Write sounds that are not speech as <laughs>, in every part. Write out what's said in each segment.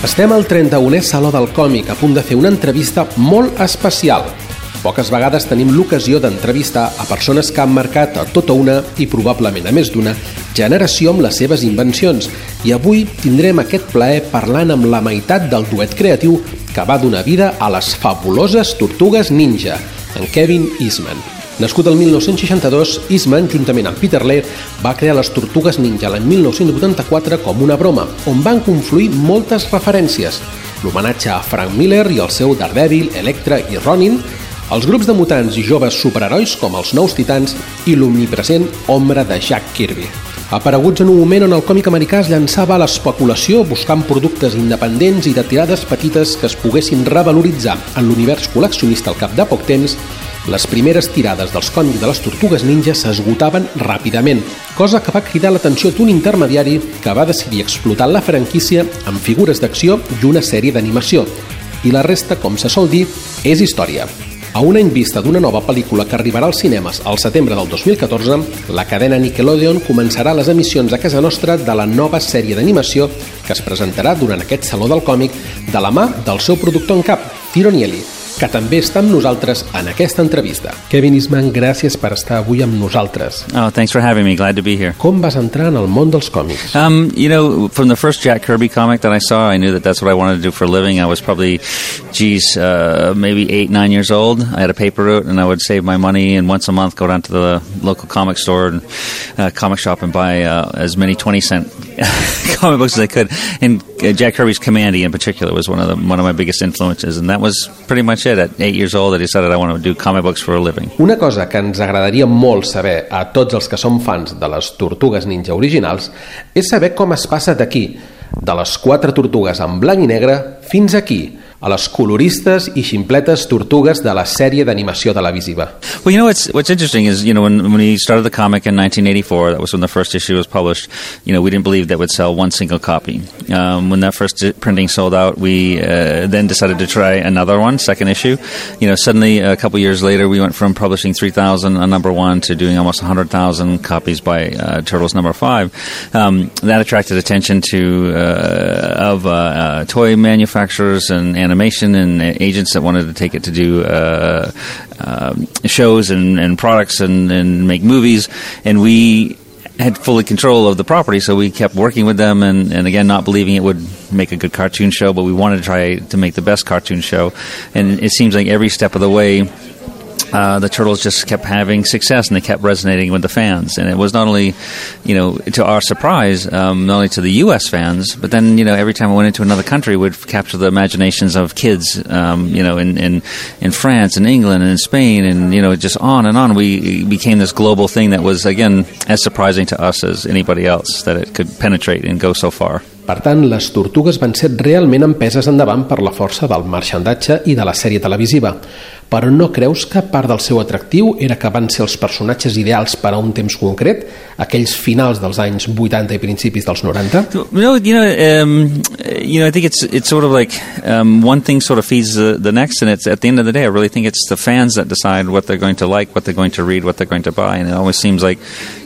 Estem al 31è Saló del Còmic, a punt de fer una entrevista molt especial. Poques vegades tenim l'ocasió d'entrevistar a persones que han marcat a tota una, i probablement a més d'una, generació amb les seves invencions. I avui tindrem aquest plaer parlant amb la meitat del duet creatiu que va donar vida a les fabuloses Tortugues Ninja, en Kevin Eastman. Nascut el 1962, Eastman, juntament amb Peter Laird, va crear les Tortugues Ninja l'any 1984 com una broma, on van confluir moltes referències. L'homenatge a Frank Miller i el seu Daredevil, Electra i Ronin, els grups de mutants i joves superherois com els Nous Titans i l'omnipresent Ombra de Jack Kirby. Apareguts en un moment on el còmic americà es llançava a l'especulació buscant productes independents i de tirades petites que es poguessin revaloritzar en l'univers col·leccionista al cap de poc temps, les primeres tirades dels còmics de les Tortugues Ninja s'esgotaven ràpidament, cosa que va cridar l'atenció d'un intermediari que va decidir explotar la franquícia amb figures d'acció i una sèrie d'animació. I la resta, com se sol dir, és història. A un any vista d'una nova pel·lícula que arribarà als cinemes al setembre del 2014, la cadena Nickelodeon començarà les emissions a casa nostra de la nova sèrie d'animació que es presentarà durant aquest Saló del Còmic de la mà del seu productor en cap, Tiro Nieli, que també està amb nosaltres en aquesta entrevista. Kevin Eastman, gràcies per estar avui amb nosaltres. Oh, thanks for having me. Glad to be here. Com vas entrar en el món dels còmics? Um, you know, from the first Jack Kirby comic that I saw, I knew that that's what I wanted to do for a living. I was probably, geez, uh, maybe eight, nine years old. I had a paper route, and I would save my money and once a month go down to the local comic store and uh, comic shop and buy uh, as many twenty cent <laughs> comic books as I could. And uh, Jack Kirby's Commandy in particular was one of the, one of my biggest influences, and that was pretty much it. At eight years old, I decided I want to do comic books for a living. Una cosa que ens agradaria molt saber a tots els que som fans de les Tortugues Ninja originals és saber com es passa d'aquí, de les quatre tortugues en blanc i negre, fins aquí, a les coloristes i ximpletes tortugues de la sèrie d'animació televisiva. Well, you know what's what's interesting is you know when when we started the comic in 1984, that was when the first issue was published. You know we didn't believe that would sell one single copy. Um, when that first printing sold out, we uh, then decided to try another one, second issue. You know suddenly a couple years later, we went from publishing 3,000 on number one to doing almost 100,000 copies by uh, Turtles number five. Um, that attracted attention to uh, of uh, uh, toy manufacturers and, and animation and agents that wanted to take it to do uh, uh, shows and, and products and, and make movies. And we had fully control of the property, so we kept working with them, and, and again, not believing it would make a good cartoon show, but we wanted to try to make the best cartoon show. And it seems like every step of the way, uh, the turtles just kept having success and they kept resonating with the fans. And it was not only, you know, to our surprise, um, not only to the U.S. fans, but then, you know, every time we went into another country, we'd capture the imaginations of kids, um, you know, in, in, in France and England and in Spain and, you know, just on and on. We became this global thing that was, again, as surprising to us as anybody else that it could penetrate and go so far. Per tant, les tortugues van ser realment empeses endavant per la força del marxandatge i de la sèrie televisiva. Però no creus que part del seu atractiu era que van ser els personatges ideals per a un temps concret, aquells finals dels anys 80 i principis dels 90? No, you know, um, you know, I think it's it's sort of like um, one thing sort of feeds the, the next, and it's at the end of the day, I really think it's the fans that decide what they're going to like, what they're going to read, what they're going to buy, and it always seems like,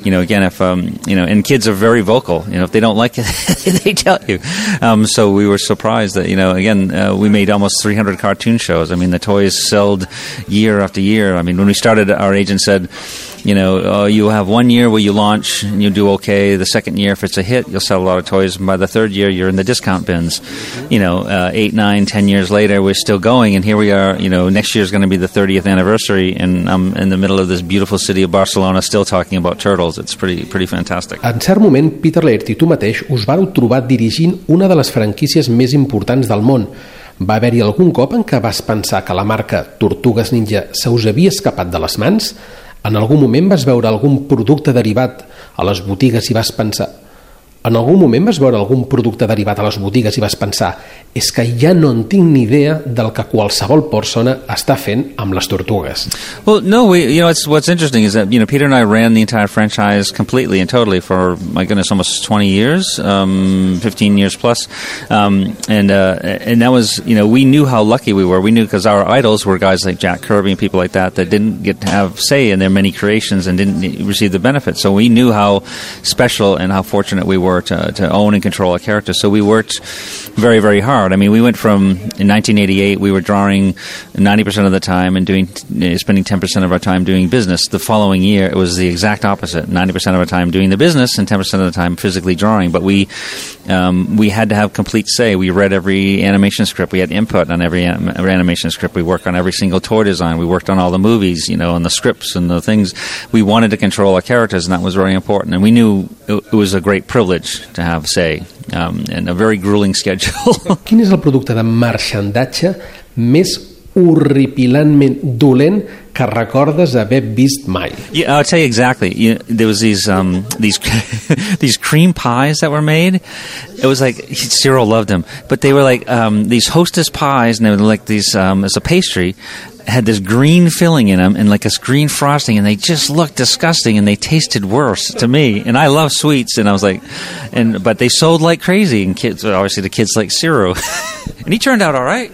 you know, again, if um, you know, and kids are very vocal. You know, if they don't like it, <laughs> they tell you. Um, so we were surprised that you know, again, uh, we made almost 300 cartoon shows. I mean, the toys sold year after year. I mean, when we started, our agent said, you know, uh, you have one year where you launch and you do okay. The second year, if it's a hit, you'll sell a lot of toys. And by the third year, you're in the discount bins. You know, uh, eight, nine, ten years later, we're still going, and here we are. You know, next year is going to be the 30th anniversary, and I'm in the middle of this beautiful city of Barcelona, still talking about turtles. It's pretty, pretty fantastic. En cert moment, Peter Laird i tu mateix us vareu trobar dirigint una de les franquícies més importants del món. Va haver-hi algun cop en què vas pensar que la marca Tortugues Ninja se us havia escapat de les mans? En algun moment vas veure algun producte derivat a les botigues i vas pensar en algun moment vas veure algun producte derivat a les botigues i vas pensar és que ja no en tinc ni idea del que qualsevol persona està fent amb les tortugues. Well, no, we, you know, it's, what's interesting is that, you know, Peter and I ran the entire franchise completely and totally for, my goodness, almost 20 years, um, 15 years plus. Um, and, uh, and that was, you know, we knew how lucky we were. We knew because our idols were guys like Jack Kirby and people like that that didn't get to have say in their many creations and didn't receive the benefits. So we knew how special and how fortunate we were to, to own and control a character. So we worked very, very hard. I mean, we went from in 1988, we were drawing 90% of the time and doing uh, spending 10% of our time doing business. The following year, it was the exact opposite 90% of our time doing the business and 10% of the time physically drawing. But we, um, we had to have complete say. We read every animation script, we had input on every, anim- every animation script, we worked on every single toy design, we worked on all the movies, you know, and the scripts and the things. We wanted to control our characters, and that was very important. And we knew it, it was a great privilege to have say um, and a very grueling <laughs> schedule. Quin és el producte de marxandatge més horripilantment dolent que recordes haver vist mai? Yeah, I'll tell you exactly. You there was these um, these <laughs> these cream pies that were made. It was like Ciro loved them, but they were like um, these hostess pies, and they were like these um, as a pastry. Had this green filling in them and like this green frosting, and they just looked disgusting, and they tasted worse to me. And I love sweets, and I was like, and but they sold like crazy, and kids obviously the kids like Ciro, <laughs> and he turned out all right.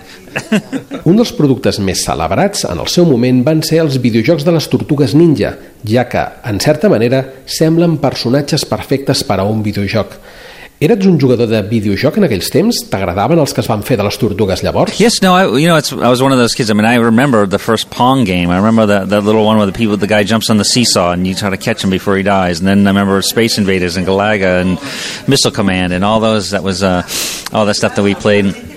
Un dels productes més celebrats en el seu moment van ser els videojocs de les Tortugues Ninja, ja que, en certa manera, semblen personatges perfectes per a un videojoc. Eres un jugador de videojoc en aquells temps? T'agradaven els que es van fer de les Tortugues llavors? Yes, no, I, you know, it's, I was one of those kids. I mean, I remember the first Pong game. I remember that, that little one where the people, the guy jumps on the seesaw and you try to catch him before he dies. And then I remember Space Invaders and Galaga and Missile Command and all those. That was uh, all that stuff that we played.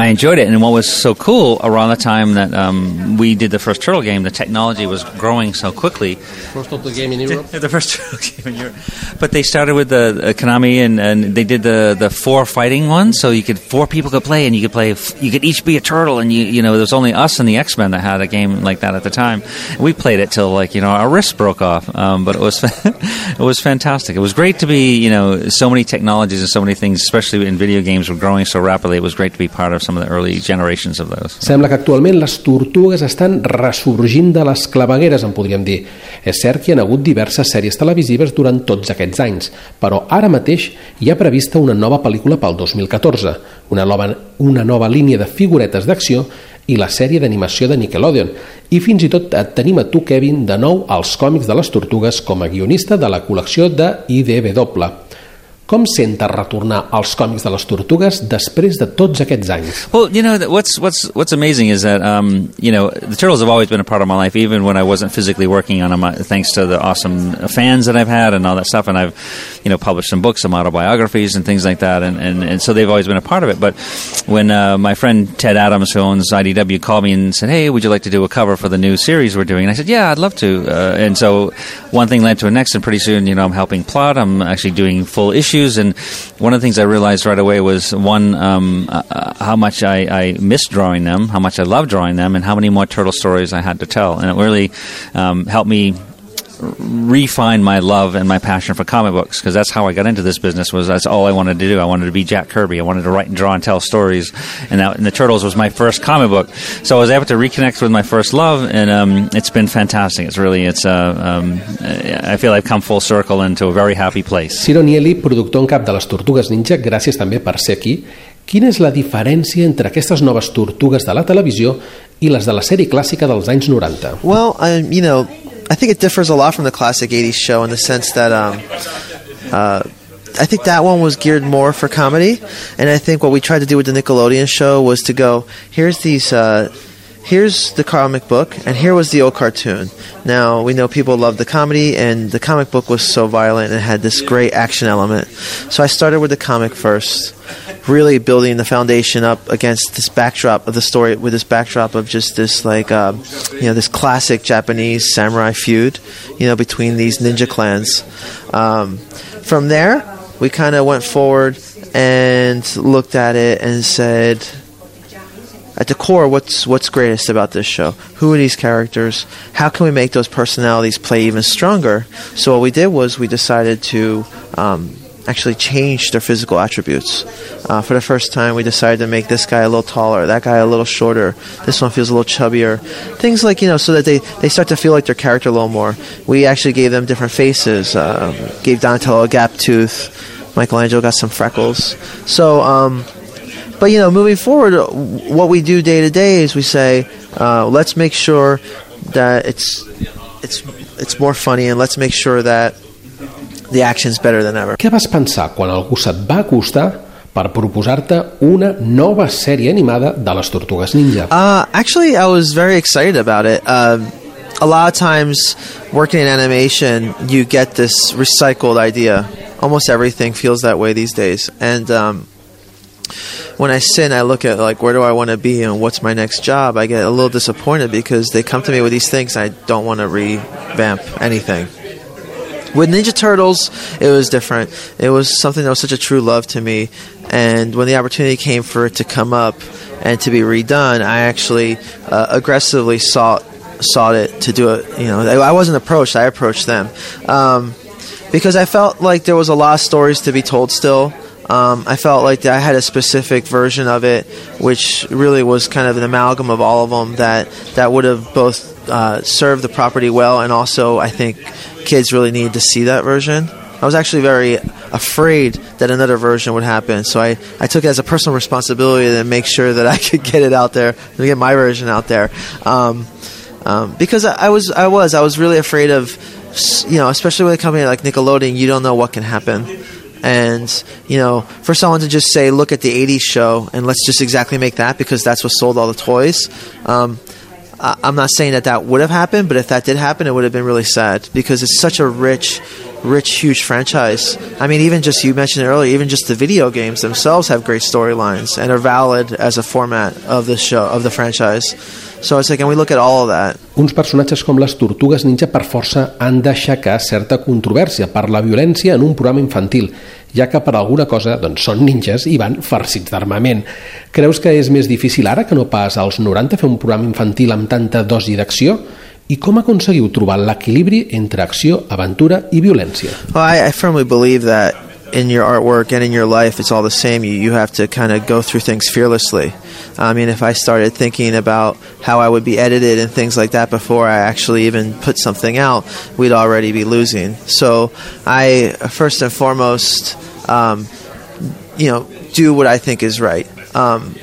I enjoyed it, and what was so cool around the time that um, we did the first Turtle game, the technology was growing so quickly. First of the game in Europe. <laughs> The first Turtle <laughs> game in Europe, but they started with the uh, Konami, and, and they did the the four fighting one, so you could four people could play, and you could play, you could each be a turtle, and you you know there was only us and the X Men that had a game like that at the time. And we played it till like you know our wrists broke off, um, but it was <laughs> it was fantastic. It was great to be you know so many technologies and so many things, especially in video games, were growing so rapidly. It was great to be part of some of the early generations of those. Sembla que actualment les tortugues estan ressorgint de les clavegueres, en podríem dir. És cert que hi ha hagut diverses sèries televisives durant tots aquests anys, però ara mateix hi ha prevista una nova pel·lícula pel 2014, una nova, una nova línia de figuretes d'acció i la sèrie d'animació de Nickelodeon. I fins i tot et tenim a tu, Kevin, de nou als còmics de les tortugues com a guionista de la col·lecció de IDW. Com retornar als còmics de les tortugues després de tots aquests anys? Well, you know, what's what's what's amazing is that um, you know the turtles have always been a part of my life, even when I wasn't physically working on them. uh, Thanks to the awesome fans that I've had and all that stuff, and I've you know published some books, some autobiographies, and things like that, and, and, and so they've always been a part of it. But when uh, my friend Ted Adams, who owns IDW, called me and said, "Hey, would you like to do a cover for the new series we're doing?" And I said, "Yeah, I'd love to." Uh, and so one thing led to the next, and pretty soon, you know, I'm helping plot. I'm actually doing full issues, and one of the things I realized right away was one um, uh, uh, how much I, I missed drawing them, how much I love drawing them, and how many more turtle stories I had to tell, and it really um, helped me refine my love and my passion for comic books because that's how I got into this business was that's all I wanted to do. I wanted to be Jack Kirby. I wanted to write and draw and tell stories. And, that, and the Turtles was my first comic book. So I was able to reconnect with my first love and um, it's been fantastic. It's really it's uh, um, I feel I've come full circle into a very happy place. Ciro Nieli, productor en cap de les Tortugues Ninja, gràcies també per ser aquí. Quina és la diferència entre aquestes noves tortugues de la televisió i les de la sèrie clàssica dels anys 90? Well, I, you know, I think it differs a lot from the classic 80s show in the sense that um, uh, I think that one was geared more for comedy. And I think what we tried to do with the Nickelodeon show was to go, here's these. Uh, Here's the comic book, and here was the old cartoon. Now, we know people love the comedy, and the comic book was so violent and had this great action element. So I started with the comic first, really building the foundation up against this backdrop of the story with this backdrop of just this like uh, you know this classic Japanese samurai feud you know between these ninja clans. Um, from there, we kind of went forward and looked at it and said, at the core, what's what's greatest about this show? Who are these characters? How can we make those personalities play even stronger? So what we did was we decided to um, actually change their physical attributes. Uh, for the first time, we decided to make this guy a little taller, that guy a little shorter. This one feels a little chubbier. Things like you know, so that they they start to feel like their character a little more. We actually gave them different faces. Um, gave Donatello a gap tooth. Michelangelo got some freckles. So. Um, but you know, moving forward, what we do day to day is we say, uh, let's make sure that it's it's it's more funny, and let's make sure that the action's better than ever. Què vas pensar quan algú se't va acostar per proposar-te una nova sèrie animada de les Tortugues Ninja? Uh, actually, I was very excited about it. Uh, a lot of times, working in animation, you get this recycled idea. Almost everything feels that way these days, and um, when I sit and I look at like where do I want to be and what's my next job, I get a little disappointed because they come to me with these things. I don't want to revamp anything. With Ninja Turtles, it was different. It was something that was such a true love to me, and when the opportunity came for it to come up and to be redone, I actually uh, aggressively sought sought it to do it. You know, I wasn't approached; I approached them um, because I felt like there was a lot of stories to be told still. Um, I felt like I had a specific version of it, which really was kind of an amalgam of all of them that that would have both uh, served the property well, and also I think kids really need to see that version. I was actually very afraid that another version would happen, so I, I took it as a personal responsibility to make sure that I <laughs> could get it out there, to get my version out there, um, um, because I, I was I was I was really afraid of, you know, especially with a company like Nickelodeon, you don't know what can happen and you know for someone to just say look at the 80s show and let's just exactly make that because that's what sold all the toys um, I- i'm not saying that that would have happened but if that did happen it would have been really sad because it's such a rich rich huge franchise i mean even just you mentioned it earlier even just the video games themselves have great storylines and are valid as a format of the show of the franchise so it's like and we look at all of that Uns personatges com les Tortugues Ninja per força han d'aixecar certa controvèrsia per la violència en un programa infantil, ja que per alguna cosa doncs, són ninjas i van farcits d'armament. Creus que és més difícil ara que no pas als 90 fer un programa infantil amb tanta dosi d'acció? I com aconseguiu trobar l'equilibri entre acció, aventura i violència? Well, I, I firmly believe that in your artwork and in your life, it's all the same. You, you have to kind of go through things fearlessly. I mean, if I started thinking about how I would be edited and things like that before I actually even put something out, we'd already be losing. So I, first and foremost, um, you know, do what I think is right. Um,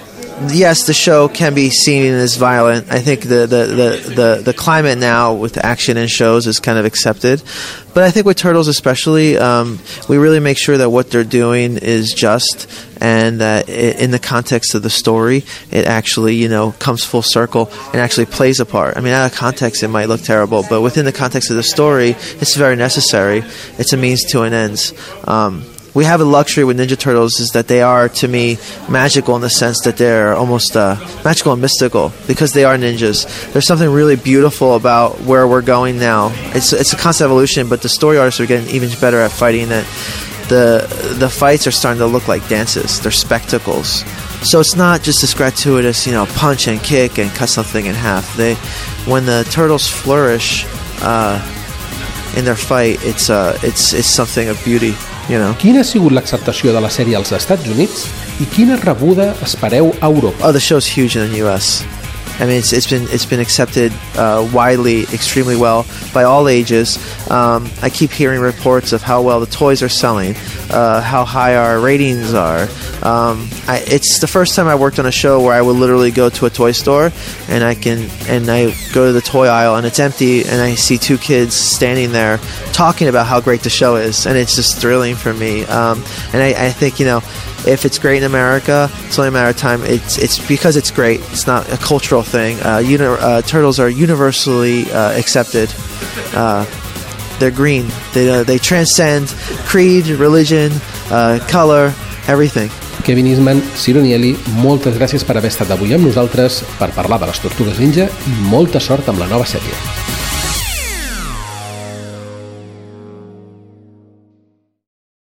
yes, the show can be seen as violent. I think the, the, the, the, the climate now with action in shows is kind of accepted. But I think with Turtles especially, um, we really make sure that what they're doing is just and that i in the context of the story, it actually, you know, comes full circle and actually plays a part. I mean, out of context, it might look terrible, but within the context of the story, it's very necessary. It's a means to an end. Um, we have a luxury with Ninja Turtles is that they are, to me, magical in the sense that they're almost uh, magical and mystical because they are ninjas. There's something really beautiful about where we're going now. It's it's a constant evolution, but the story artists are getting even better at fighting it. The the fights are starting to look like dances. They're spectacles. So it's not just this gratuitous, you know, punch and kick and cut something in half. They, when the turtles flourish uh, in their fight, it's uh, it's it's something of beauty. You know. Quina ha sigut l'acceptació de la sèrie als Estats Units i quina rebuda espereu a Europa? Oh, the show's huge in the U.S. I mean, it's, it's been it's been accepted uh, widely, extremely well by all ages. Um, I keep hearing reports of how well the toys are selling, uh, how high our ratings are. Um, I, it's the first time I worked on a show where I would literally go to a toy store and I can and I go to the toy aisle and it's empty and I see two kids standing there talking about how great the show is and it's just thrilling for me. Um, and I, I think you know if it's great in America, it's only a matter of time. It's it's because it's great. It's not a cultural thing. Uh, uni- uh, turtles are universally uh, accepted. Uh, they're green. They uh, they transcend creed, religion, color, everything. Kevin Eastman, Ciro Nieli, moltes gràcies per haver estat avui amb nosaltres per parlar de les Tortugues Ninja i molta sort amb la nova sèrie.